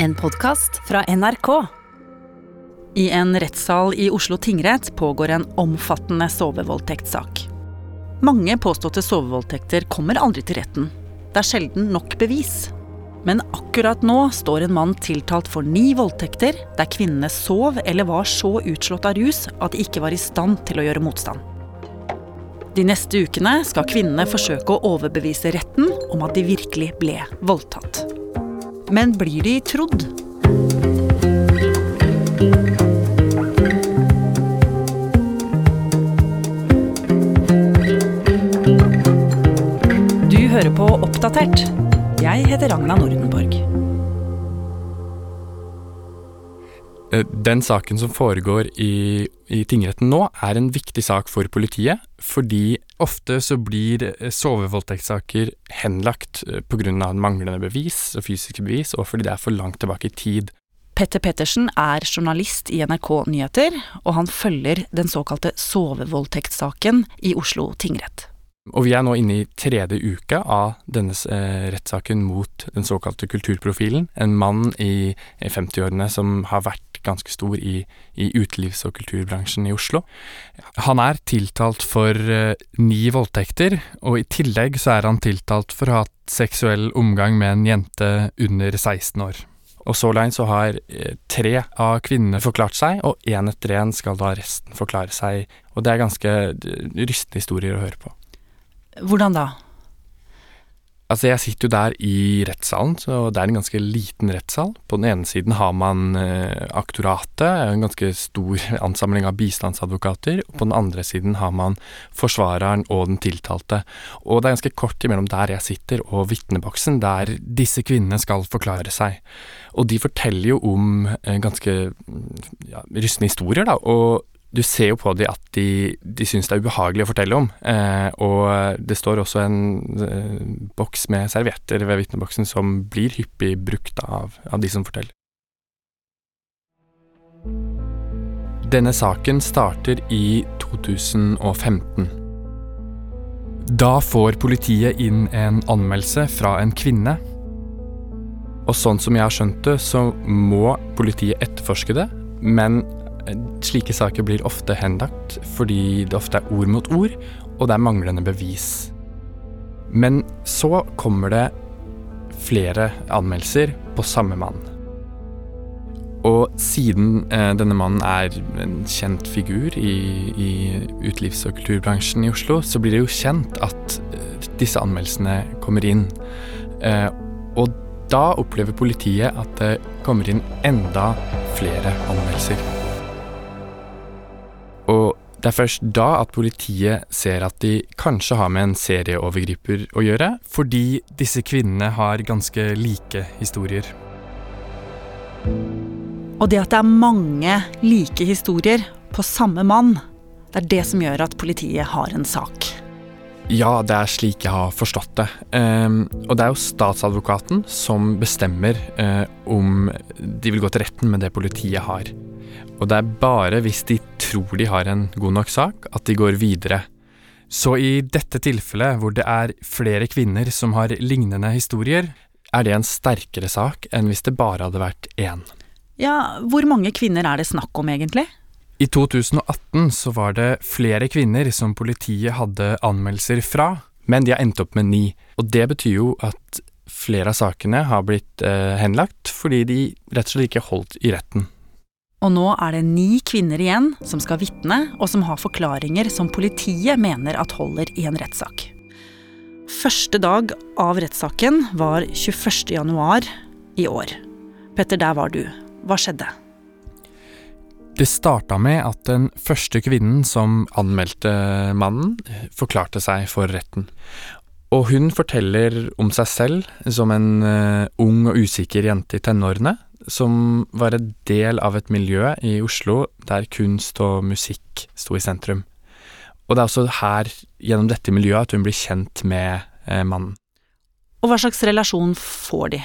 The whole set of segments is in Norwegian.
En podkast fra NRK. I en rettssal i Oslo tingrett pågår en omfattende sovevoldtektssak. Mange påståtte sovevoldtekter kommer aldri til retten. Det er sjelden nok bevis. Men akkurat nå står en mann tiltalt for ni voldtekter, der kvinnene sov eller var så utslått av rus at de ikke var i stand til å gjøre motstand. De neste ukene skal kvinnene forsøke å overbevise retten om at de virkelig ble voldtatt. Men blir de trodd? Du hører på Oppdatert. Jeg heter Ragna Nordenborg. Eh, Den saken som foregår i, i tingretten nå, er en viktig sak for politiet, fordi ofte så blir eh, sovevoldtektssaker henlagt eh, pga. manglende bevis og fysiske bevis, og fordi det er for langt tilbake i tid. Petter Pettersen er journalist i NRK Nyheter, og han følger den såkalte sovevoldtektssaken i Oslo tingrett. Og vi er nå inne i tredje uke av denne eh, rettssaken mot den såkalte kulturprofilen. En mann i 50-årene som har vært ganske stor i, i utelivs- og kulturbransjen i Oslo. Han er tiltalt for eh, ni voldtekter, og i tillegg så er han tiltalt for å ha hatt seksuell omgang med en jente under 16 år. Og så langt så har eh, tre av kvinnene forklart seg, og én etter én skal da resten forklare seg. Og det er ganske eh, rystende historier å høre på. Hvordan da? Altså, jeg sitter jo der i rettssalen, så det er en ganske liten rettssal. På den ene siden har man eh, aktoratet, en ganske stor ansamling av bistandsadvokater. Og på den andre siden har man forsvareren og den tiltalte. Og det er ganske kort imellom der jeg sitter og vitneboksen, der disse kvinnene skal forklare seg. Og de forteller jo om eh, ganske ja, rystende historier, da. og du ser jo på dem at de, de syns det er ubehagelig å fortelle om. Eh, og det står også en eh, boks med servietter ved vitneboksen som blir hyppig brukt av, av de som forteller. Denne saken starter i 2015. Da får politiet inn en anmeldelse fra en kvinne. Og sånn som jeg har skjønt det, så må politiet etterforske det, men Slike saker blir ofte henlagt fordi det ofte er ord mot ord, og det er manglende bevis. Men så kommer det flere anmeldelser på samme mann. Og siden eh, denne mannen er en kjent figur i, i utelivs- og kulturbransjen i Oslo, så blir det jo kjent at eh, disse anmeldelsene kommer inn. Eh, og da opplever politiet at det kommer inn enda flere anmeldelser. Og det er først da at politiet ser at de kanskje har med en serieovergriper å gjøre, fordi disse kvinnene har ganske like historier. Og det at det er mange like historier på samme mann, det er det som gjør at politiet har en sak. Ja, det er slik jeg har forstått det. Um, og det er jo statsadvokaten som bestemmer uh, om de vil gå til retten med det politiet har. Og det er bare hvis de tror de har en god nok sak, at de går videre. Så i dette tilfellet, hvor det er flere kvinner som har lignende historier, er det en sterkere sak enn hvis det bare hadde vært én. Ja, hvor mange kvinner er det snakk om, egentlig? I 2018 så var det flere kvinner som politiet hadde anmeldelser fra, men de har endt opp med ni. Og det betyr jo at flere av sakene har blitt eh, henlagt fordi de rett og slett ikke holdt i retten. Og nå er det ni kvinner igjen som skal vitne, og som har forklaringer som politiet mener at holder i en rettssak. Første dag av rettssaken var 21. januar i år. Petter, der var du. Hva skjedde? Det starta med at den første kvinnen som anmeldte mannen, forklarte seg for retten. Og hun forteller om seg selv som en uh, ung og usikker jente i tenårene, som var en del av et miljø i Oslo der kunst og musikk sto i sentrum. Og det er også her, gjennom dette miljøet, at hun blir kjent med eh, mannen. Og hva slags relasjon får de?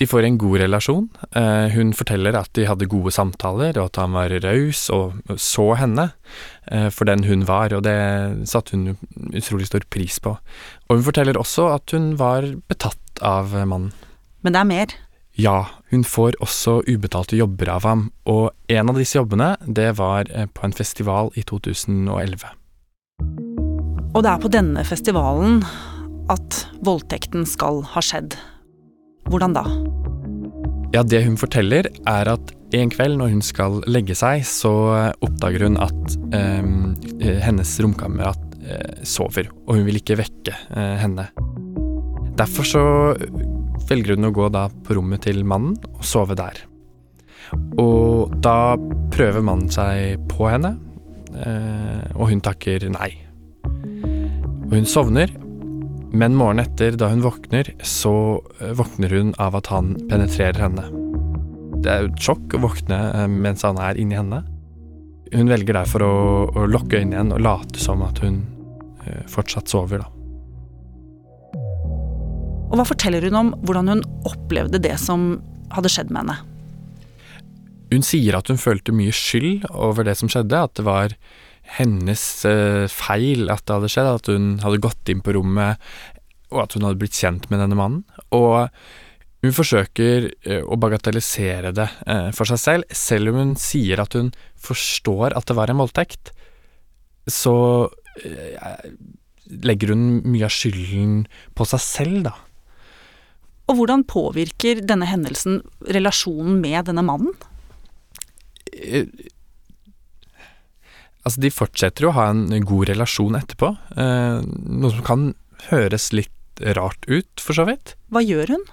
De får en god relasjon. Eh, hun forteller at de hadde gode samtaler, og at han var raus og så henne eh, for den hun var, og det satte hun utrolig stor pris på. Og hun forteller også at hun var betatt av mannen. Men det er mer? Ja, Hun får også ubetalte jobber av ham, og en av disse jobbene, det var eh, på en festival i 2011. Og det er på denne festivalen at voldtekten skal ha skjedd. Hvordan da? Ja, det hun forteller, er at en kveld når hun skal legge seg, så oppdager hun at eh, hennes romkamerat eh, sover, og hun vil ikke vekke eh, henne. Derfor så velger hun å gå da på rommet til mannen og sove der. Og da prøver mannen seg på henne, eh, og hun takker nei. Og hun sovner, men morgenen etter, da hun våkner, så eh, våkner hun av at han penetrerer henne. Det er jo et sjokk å våkne eh, mens han er inni henne. Hun velger derfor å, å lukke øynene igjen og late som at hun fortsatt sover, da. Og hva forteller hun om hvordan hun opplevde det som hadde skjedd med henne? Hun sier at hun følte mye skyld over det som skjedde, at det var hennes uh, feil at det hadde skjedd, at hun hadde gått inn på rommet, og at hun hadde blitt kjent med denne mannen. Og hun forsøker uh, å bagatellisere det uh, for seg selv, selv om hun sier at hun forstår at det var en voldtekt. Så legger hun mye av skylden på seg selv, da. Og hvordan påvirker denne hendelsen relasjonen med denne mannen? Altså, de fortsetter jo å ha en god relasjon etterpå, eh, noe som kan høres litt rart ut, for så vidt. Hva gjør hun?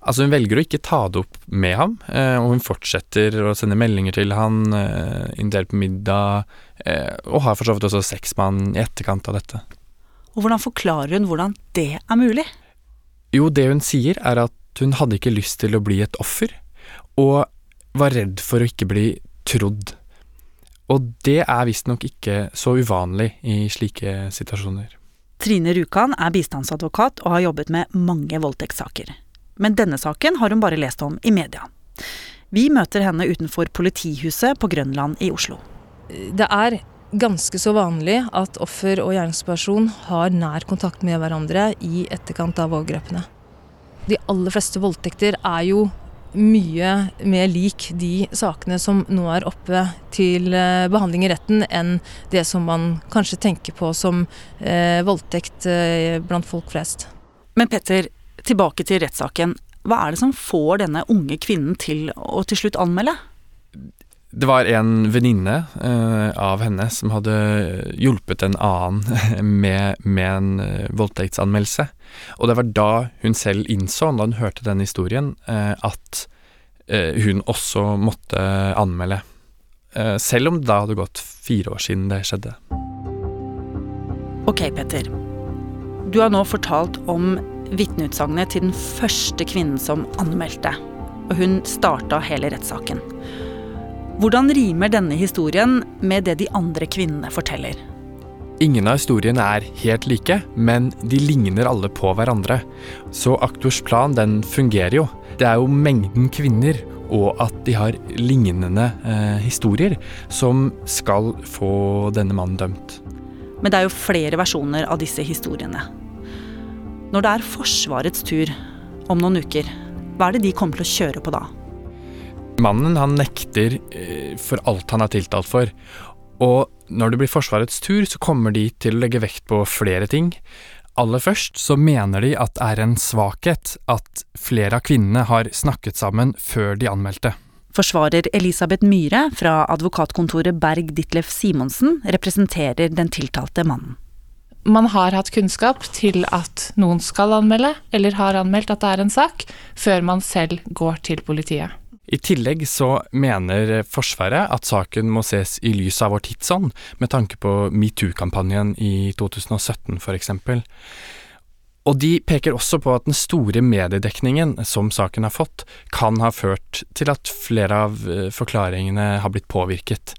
Altså, hun velger å ikke ta det opp med ham, eh, og hun fortsetter å sende meldinger til han, eh, invitere på middag, eh, og har for så vidt også sex med han i etterkant av dette. Og hvordan forklarer hun hvordan det er mulig? Jo, det hun sier er at hun hadde ikke lyst til å bli et offer, og var redd for å ikke bli trodd. Og det er visstnok ikke så uvanlig i slike situasjoner. Trine Rjukan er bistandsadvokat og har jobbet med mange voldtektssaker. Men denne saken har hun bare lest om i media. Vi møter henne utenfor politihuset på Grønland i Oslo. Det er ganske så vanlig at offer og gjerningsperson har nær kontakt med hverandre i etterkant av overgrepene. De aller fleste voldtekter er jo mye mer lik de sakene som nå er oppe til eh, behandling i retten, enn det som man kanskje tenker på som eh, voldtekt eh, blant folk flest. Men Petter, tilbake til rettssaken. Hva er det som får denne unge kvinnen til å til slutt anmelde? Det var en venninne uh, av henne som hadde hjulpet en annen med, med en uh, voldtektsanmeldelse. Og det var da hun selv innså, da hun hørte den historien, uh, at hun også måtte anmelde. selv om det da hadde gått fire år siden det skjedde. Ok, Petter. Du har nå fortalt om vitneutsagnet til den første kvinnen som anmeldte. Og hun starta hele rettssaken. Hvordan rimer denne historien med det de andre kvinnene forteller? Ingen av historiene er helt like, men de ligner alle på hverandre. Så Aktors plan den fungerer jo. Det er jo mengden kvinner og at de har lignende eh, historier som skal få denne mannen dømt. Men det er jo flere versjoner av disse historiene. Når det er Forsvarets tur om noen uker, hva er det de kommer til å kjøre på da? Mannen han nekter eh, for alt han er tiltalt for. Og når det blir Forsvarets tur, så kommer de til å legge vekt på flere ting. Aller først så mener de at det er en svakhet at flere av kvinnene har snakket sammen før de anmeldte. Forsvarer Elisabeth Myhre fra advokatkontoret Berg Ditlef Simonsen representerer den tiltalte mannen. Man har hatt kunnskap til at noen skal anmelde, eller har anmeldt at det er en sak, før man selv går til politiet. I tillegg så mener Forsvaret at saken må ses i lys av vår tidsånd, med tanke på metoo-kampanjen i 2017 f.eks. Og de peker også på at den store mediedekningen som saken har fått, kan ha ført til at flere av eh, forklaringene har blitt påvirket.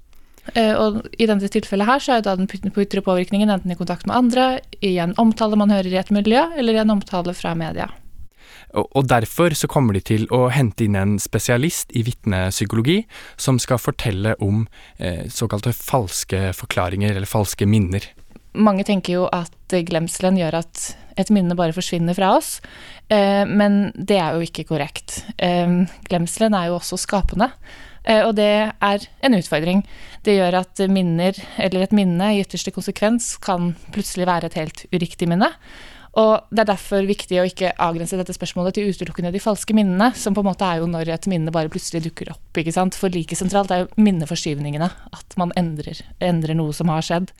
Eh, og I dette tilfellet her så er da den ytre påvirkningen enten i kontakt med andre, i en omtale man hører i et miljø, eller i en omtale fra media. Og derfor så kommer de til å hente inn en spesialist i vitnepsykologi som skal fortelle om eh, såkalte falske forklaringer eller falske minner. Mange tenker jo at glemselen gjør at et minne bare forsvinner fra oss. Eh, men det er jo ikke korrekt. Eh, glemselen er jo også skapende. Eh, og det er en utfordring. Det gjør at minner, eller et minne i ytterste konsekvens, kan plutselig være et helt uriktig minne. Og det er derfor viktig å ikke avgrense dette spørsmålet til utelukkende de falske minnene, som på en måte er jo når et minne bare plutselig dukker opp. ikke sant? For like sentralt er jo minneforskyvningene. At man endrer, endrer noe som har skjedd.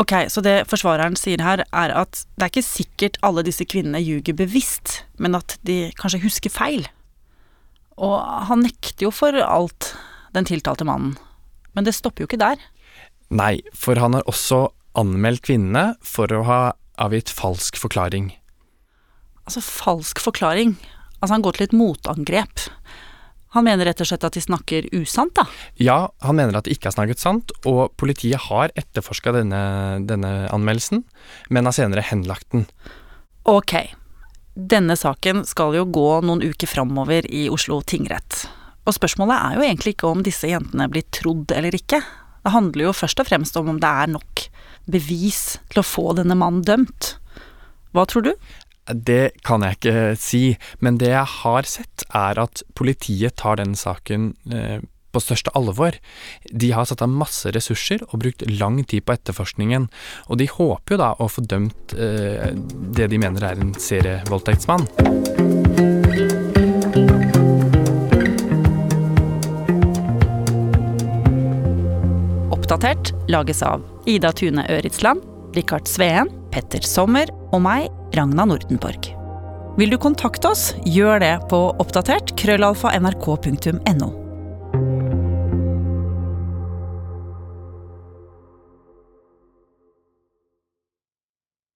Ok, Så det forsvareren sier her, er at det er ikke sikkert alle disse kvinnene ljuger bevisst, men at de kanskje husker feil. Og han nekter jo for alt, den tiltalte mannen. Men det stopper jo ikke der. Nei, for han har også anmeldt kvinnene for å ha avgitt falsk forklaring. Altså, falsk forklaring. Altså, han går til et motangrep. Han mener rett og slett at de snakker usant, da? Ja, han mener at de ikke har snakket sant, og politiet har etterforska denne, denne anmeldelsen, men har senere henlagt den. Ok. Denne saken skal jo gå noen uker framover i Oslo tingrett. Og spørsmålet er jo egentlig ikke om disse jentene blir trodd eller ikke. Det handler jo først og fremst om om det er nok bevis til å få denne mannen dømt. Hva tror du? Det kan jeg ikke si, men det jeg har sett, er at politiet tar den saken eh, på største alvor. De har satt av masse ressurser og brukt lang tid på etterforskningen, og de håper jo da å få dømt eh, det de mener er en serievoldtektsmann. Oppdatert lages av Ida Tune Øritsland, Rikard Sveen, Petter Sommer og meg, Ragna Nordenborg. Vil du kontakte oss, gjør det på oppdatert krøllalfa nrk.no.